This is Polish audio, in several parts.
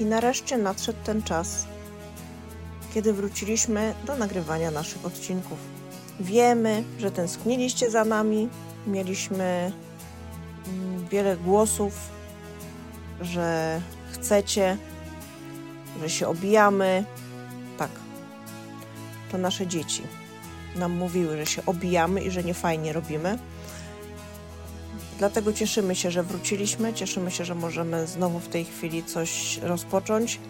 I nareszcie nadszedł ten czas, kiedy wróciliśmy do nagrywania naszych odcinków. Wiemy, że tęskniliście za nami, mieliśmy mm, wiele głosów, że chcecie, że się obijamy. Tak, to nasze dzieci nam mówiły, że się obijamy i że nie fajnie robimy. Dlatego cieszymy się, że wróciliśmy, cieszymy się, że możemy znowu w tej chwili coś rozpocząć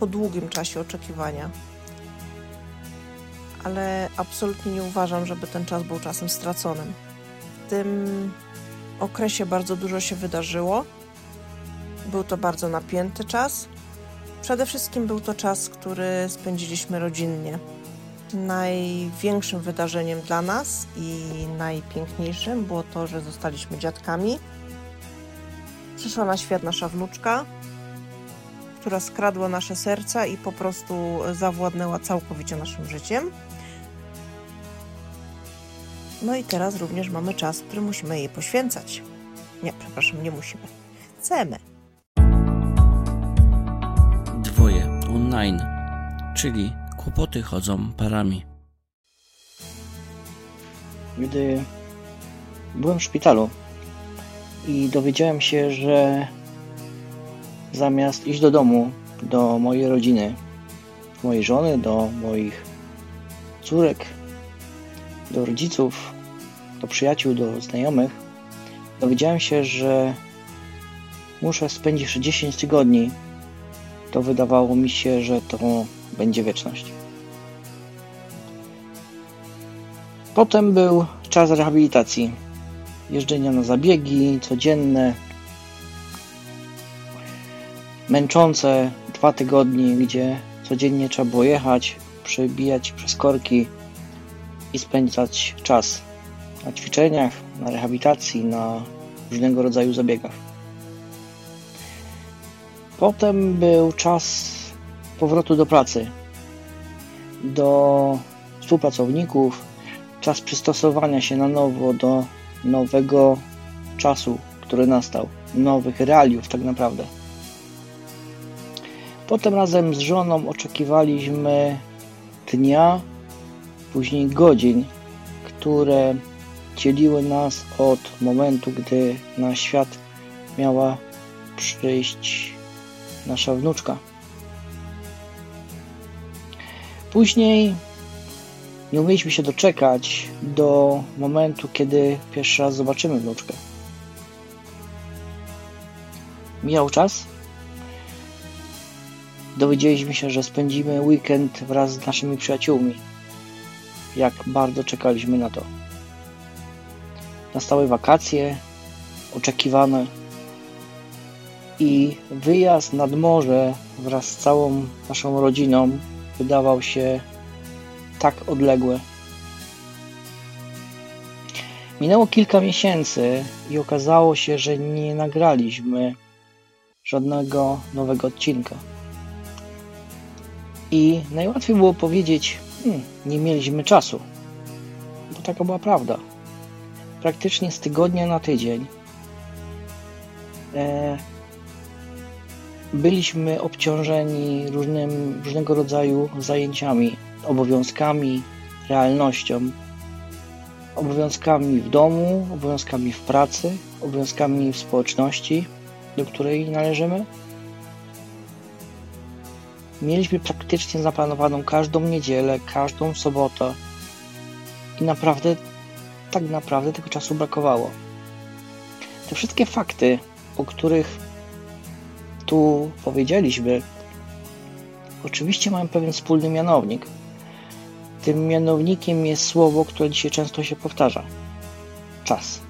po długim czasie oczekiwania. Ale absolutnie nie uważam, żeby ten czas był czasem straconym. W tym okresie bardzo dużo się wydarzyło. Był to bardzo napięty czas. Przede wszystkim był to czas, który spędziliśmy rodzinnie. Największym wydarzeniem dla nas i najpiękniejszym było to, że zostaliśmy dziadkami. Przyszła na świat nasza wnuczka, która skradła nasze serca i po prostu zawładnęła całkowicie naszym życiem. No i teraz również mamy czas, który musimy jej poświęcać. Nie, przepraszam, nie musimy. Chcemy. Dwoje online, czyli kłopoty chodzą parami. Gdy byłem w szpitalu i dowiedziałem się, że zamiast iść do domu, do mojej rodziny, mojej żony, do moich córek, do rodziców, do przyjaciół, do znajomych, dowiedziałem się, że muszę spędzić 10 tygodni. To wydawało mi się, że to będzie wieczność. Potem był czas rehabilitacji, jeżdżenia na zabiegi codzienne, męczące dwa tygodnie, gdzie codziennie trzeba było jechać, przebijać przez korki i spędzać czas na ćwiczeniach, na rehabilitacji, na różnego rodzaju zabiegach. Potem był czas powrotu do pracy, do współpracowników, czas przystosowania się na nowo do nowego czasu, który nastał, nowych realiów tak naprawdę. Potem razem z żoną oczekiwaliśmy dnia, później godzin, które dzieliły nas od momentu, gdy na świat miała przyjść nasza wnuczka. Później nie umieliśmy się doczekać do momentu, kiedy pierwszy raz zobaczymy wnuczkę. Mijał czas. Dowiedzieliśmy się, że spędzimy weekend wraz z naszymi przyjaciółmi. Jak bardzo czekaliśmy na to. Nastały wakacje, oczekiwane i wyjazd nad morze wraz z całą naszą rodziną wydawał się tak odległy. Minęło kilka miesięcy i okazało się, że nie nagraliśmy żadnego nowego odcinka. I najłatwiej było powiedzieć, hmm, nie mieliśmy czasu, bo taka była prawda. Praktycznie z tygodnia na tydzień e, byliśmy obciążeni różnym, różnego rodzaju zajęciami, obowiązkami, realnością, obowiązkami w domu, obowiązkami w pracy, obowiązkami w społeczności, do której należymy. Mieliśmy praktycznie zaplanowaną każdą niedzielę, każdą sobotę i naprawdę, tak naprawdę tego czasu brakowało. Te wszystkie fakty, o których tu powiedzieliśmy, oczywiście mają pewien wspólny mianownik. Tym mianownikiem jest słowo, które dzisiaj często się powtarza: czas.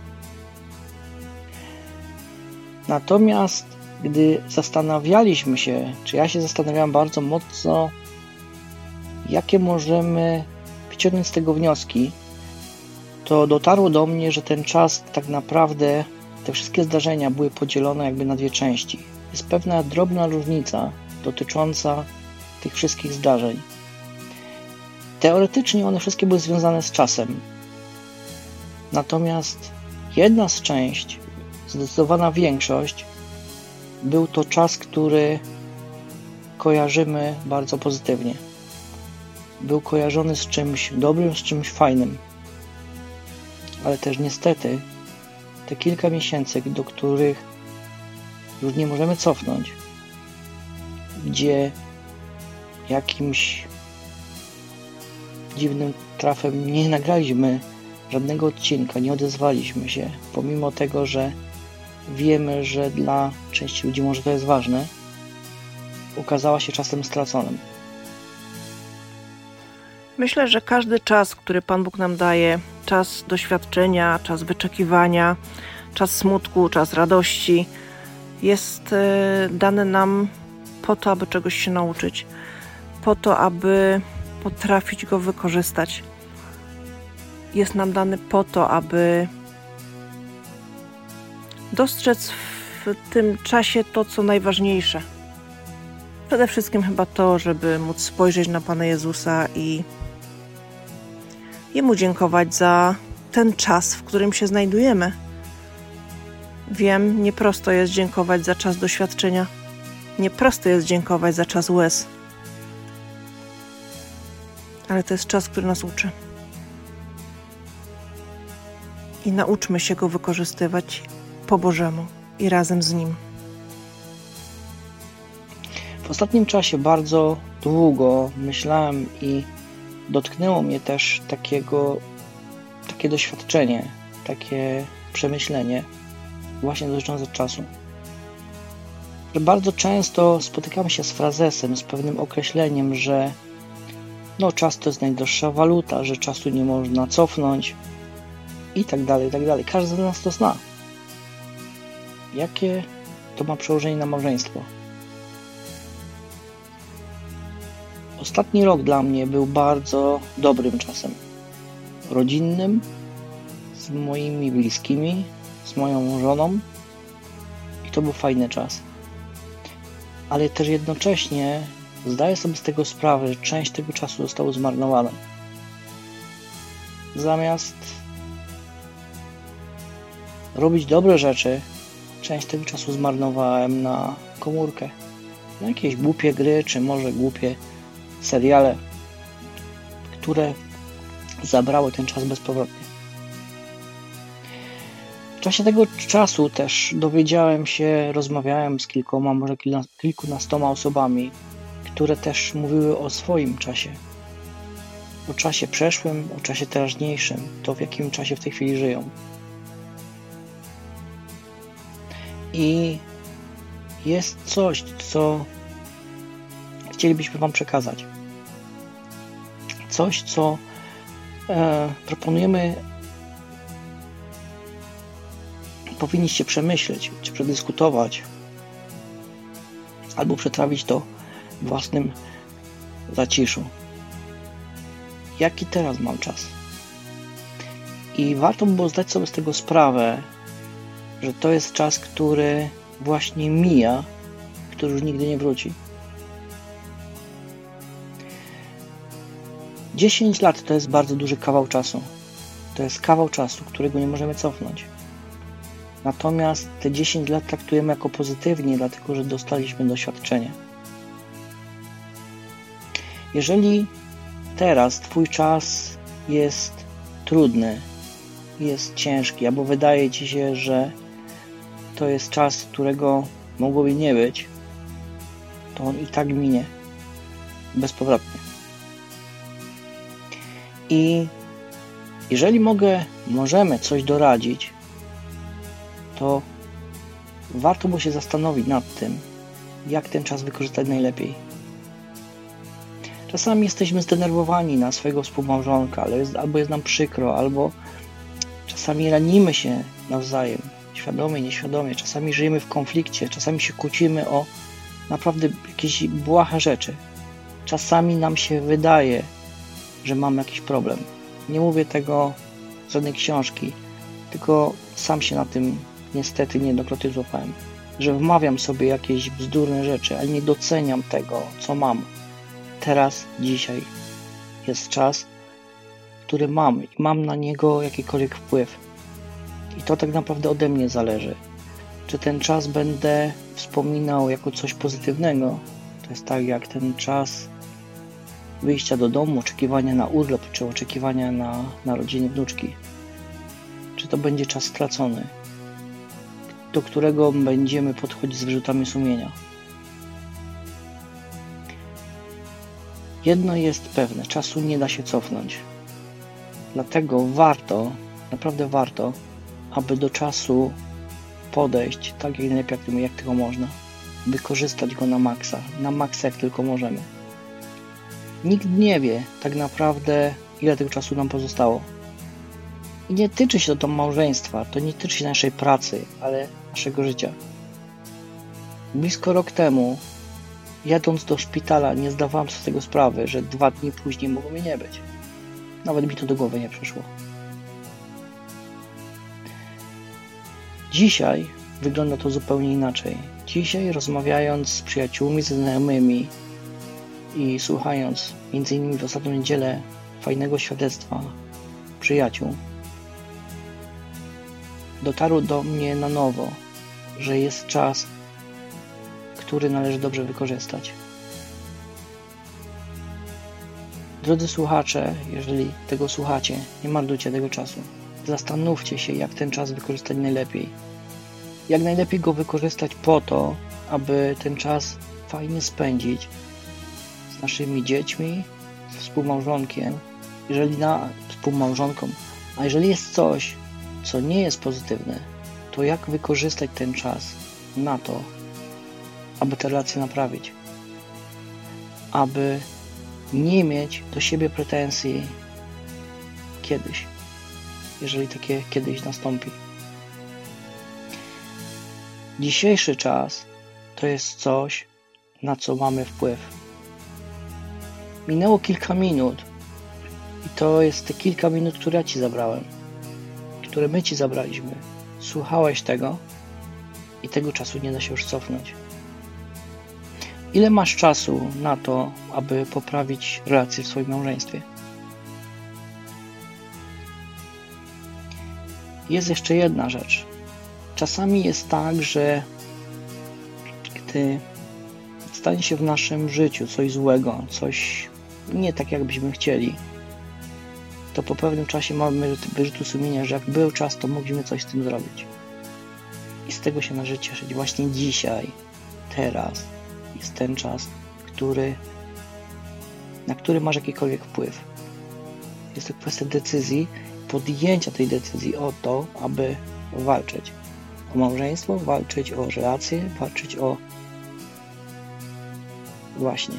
Natomiast gdy zastanawialiśmy się, czy ja się zastanawiałem bardzo mocno, jakie możemy wyciągnąć z tego wnioski, to dotarło do mnie, że ten czas tak naprawdę, te wszystkie zdarzenia były podzielone jakby na dwie części. Jest pewna drobna różnica dotycząca tych wszystkich zdarzeń. Teoretycznie one wszystkie były związane z czasem. Natomiast jedna z części, zdecydowana większość, był to czas, który kojarzymy bardzo pozytywnie. Był kojarzony z czymś dobrym, z czymś fajnym. Ale też niestety te kilka miesięcy, do których już nie możemy cofnąć, gdzie jakimś dziwnym trafem nie nagraliśmy żadnego odcinka, nie odezwaliśmy się, pomimo tego, że wiemy, że dla części ludzi może to jest ważne, ukazała się czasem straconym. Myślę, że każdy czas, który Pan Bóg nam daje, czas doświadczenia, czas wyczekiwania, czas smutku, czas radości, jest e, dany nam po to, aby czegoś się nauczyć, po to, aby potrafić go wykorzystać. Jest nam dany po to, aby dostrzec w tym czasie to, co najważniejsze. Przede wszystkim chyba to, żeby móc spojrzeć na Pana Jezusa i Jemu dziękować za ten czas, w którym się znajdujemy. Wiem, nieprosto jest dziękować za czas doświadczenia. Nieprosto jest dziękować za czas łez. Ale to jest czas, który nas uczy. I nauczmy się go wykorzystywać po Bożemu i razem z Nim. W ostatnim czasie bardzo długo myślałem i dotknęło mnie też takiego, takie doświadczenie, takie przemyślenie właśnie dotyczące czasu. Bardzo często spotykamy się z frazesem, z pewnym określeniem, że no czas to jest najdroższa waluta, że czasu nie można cofnąć i tak dalej, i tak dalej. Każdy z nas to zna. Jakie to ma przełożenie na małżeństwo? Ostatni rok dla mnie był bardzo dobrym czasem. Rodzinnym, z moimi bliskimi, z moją żoną. I to był fajny czas. Ale też jednocześnie zdaję sobie z tego sprawę, że część tego czasu zostało zmarnowane. Zamiast robić dobre rzeczy, część tego czasu zmarnowałem na komórkę. Na jakieś głupie gry, czy może głupie seriale, które zabrały ten czas bezpowrotnie. W czasie tego czasu też dowiedziałem się, rozmawiałem z kilkoma, może kilkunastoma osobami, które też mówiły o swoim czasie. O czasie przeszłym, o czasie teraźniejszym, to w jakim czasie w tej chwili żyją. I jest coś, co chcielibyśmy Wam przekazać. Coś, co e, proponujemy, powinniście przemyśleć, czy przedyskutować, albo przetrawić to w własnym zaciszu. Jaki teraz mam czas? I warto by było zdać sobie z tego sprawę, że to jest czas, który właśnie mija, który już nigdy nie wróci. 10 lat to jest bardzo duży kawał czasu. To jest kawał czasu, którego nie możemy cofnąć. Natomiast te 10 lat traktujemy jako pozytywnie, dlatego że dostaliśmy doświadczenie. Jeżeli teraz Twój czas jest trudny, jest ciężki, albo wydaje Ci się, że to jest czas, którego mogłoby nie być, to on i tak minie bezpowrotnie. I jeżeli mogę, możemy coś doradzić, to warto by się zastanowić nad tym, jak ten czas wykorzystać najlepiej. Czasami jesteśmy zdenerwowani na swojego współmałżonka, ale jest, albo jest nam przykro, albo czasami ranimy się nawzajem, świadomie, nieświadomie. Czasami żyjemy w konflikcie, czasami się kłócimy o naprawdę jakieś błahe rzeczy. Czasami nam się wydaje, że mam jakiś problem. Nie mówię tego z żadnej książki, tylko sam się na tym niestety niejednokrotnie złapałem. Że wmawiam sobie jakieś bzdurne rzeczy, ale nie doceniam tego, co mam. Teraz, dzisiaj jest czas, który mam i mam na niego jakikolwiek wpływ. I to tak naprawdę ode mnie zależy. Czy ten czas będę wspominał jako coś pozytywnego, to jest tak jak ten czas wyjścia do domu, oczekiwania na urlop, czy oczekiwania na narodziny wnuczki. Czy to będzie czas stracony, do którego będziemy podchodzić z wyrzutami sumienia. Jedno jest pewne, czasu nie da się cofnąć. Dlatego warto, naprawdę warto, aby do czasu podejść tak jak najlepiej, jak, jak tylko można. Wykorzystać go na maksa, na maksa jak tylko możemy. Nikt nie wie tak naprawdę, ile tego czasu nam pozostało. I nie tyczy się to małżeństwa, to nie tyczy się naszej pracy, ale naszego życia. Blisko rok temu, jadąc do szpitala, nie zdawałem sobie z tego sprawy, że dwa dni później mogło mnie nie być. Nawet mi to do głowy nie przyszło. Dzisiaj wygląda to zupełnie inaczej. Dzisiaj rozmawiając z przyjaciółmi, ze znajomymi i słuchając między innymi w ostatnią niedzielę fajnego świadectwa przyjaciół, dotarło do mnie na nowo, że jest czas, który należy dobrze wykorzystać. Drodzy słuchacze, jeżeli tego słuchacie, nie marnujcie tego czasu. Zastanówcie się, jak ten czas wykorzystać najlepiej. Jak najlepiej go wykorzystać po to, aby ten czas fajnie spędzić z naszymi dziećmi, z współmałżonkiem, jeżeli na współmałżonką. A jeżeli jest coś, co nie jest pozytywne, to jak wykorzystać ten czas na to, aby te relacje naprawić, aby nie mieć do siebie pretensji kiedyś, jeżeli takie kiedyś nastąpi. Dzisiejszy czas to jest coś, na co mamy wpływ. Minęło kilka minut i to jest te kilka minut, które ja Ci zabrałem, które my Ci zabraliśmy. Słuchałeś tego i tego czasu nie da się już cofnąć. Ile masz czasu na to, aby poprawić relacje w swoim małżeństwie? Jest jeszcze jedna rzecz. Czasami jest tak, że gdy stanie się w naszym życiu coś złego, coś nie tak, jakbyśmy chcieli, to po pewnym czasie mamy wyrzutu sumienia, że jak był czas, to mogliśmy coś z tym zrobić. I z tego się należy cieszyć właśnie dzisiaj, teraz, jest ten czas, który, na który masz jakikolwiek wpływ. Jest to kwestia decyzji, podjęcia tej decyzji o to, aby walczyć o małżeństwo, walczyć o relacje, walczyć o właśnie.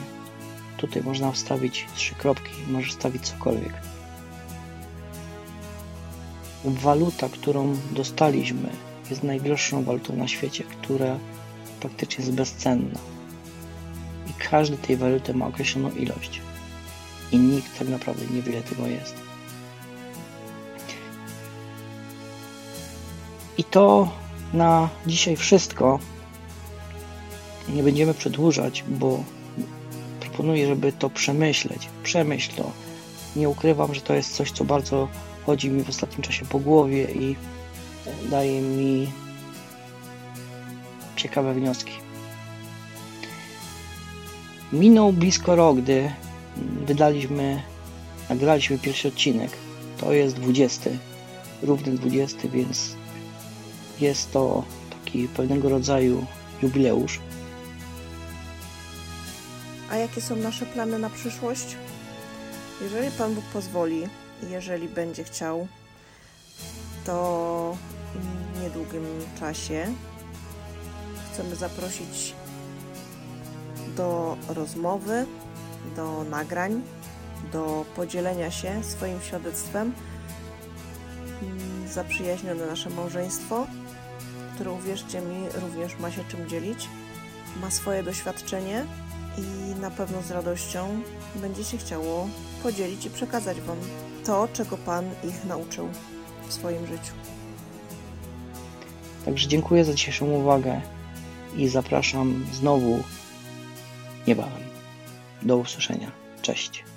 Tutaj można wstawić trzy kropki, możesz wstawić cokolwiek. Waluta, którą dostaliśmy, jest najdroższą walutą na świecie, która praktycznie jest bezcenna i każdy tej waluty ma określoną ilość. I nikt tak naprawdę nie wie, ile tego jest. I to na dzisiaj wszystko. Nie będziemy przedłużać, bo proponuję, żeby to przemyśleć. Przemyśl to. Nie ukrywam, że to jest coś, co bardzo chodzi mi w ostatnim czasie po głowie i daje mi ciekawe wnioski. Minął blisko rok, gdy wydaliśmy, nagraliśmy pierwszy odcinek. To jest 20, równy 20, więc jest to taki pewnego rodzaju jubileusz. A jakie są nasze plany na przyszłość? Jeżeli Pan Bóg pozwoli jeżeli będzie chciał, to w niedługim czasie chcemy zaprosić do rozmowy, do nagrań, do podzielenia się swoim świadectwem zaprzyjaźnione nasze małżeństwo, które uwierzcie mi również ma się czym dzielić, ma swoje doświadczenie i na pewno z radością będzie się chciało podzielić i przekazać Wam to, czego Pan ich nauczył w swoim życiu. Także dziękuję za dzisiejszą uwagę i zapraszam znowu niebawem. Do usłyszenia. Cześć.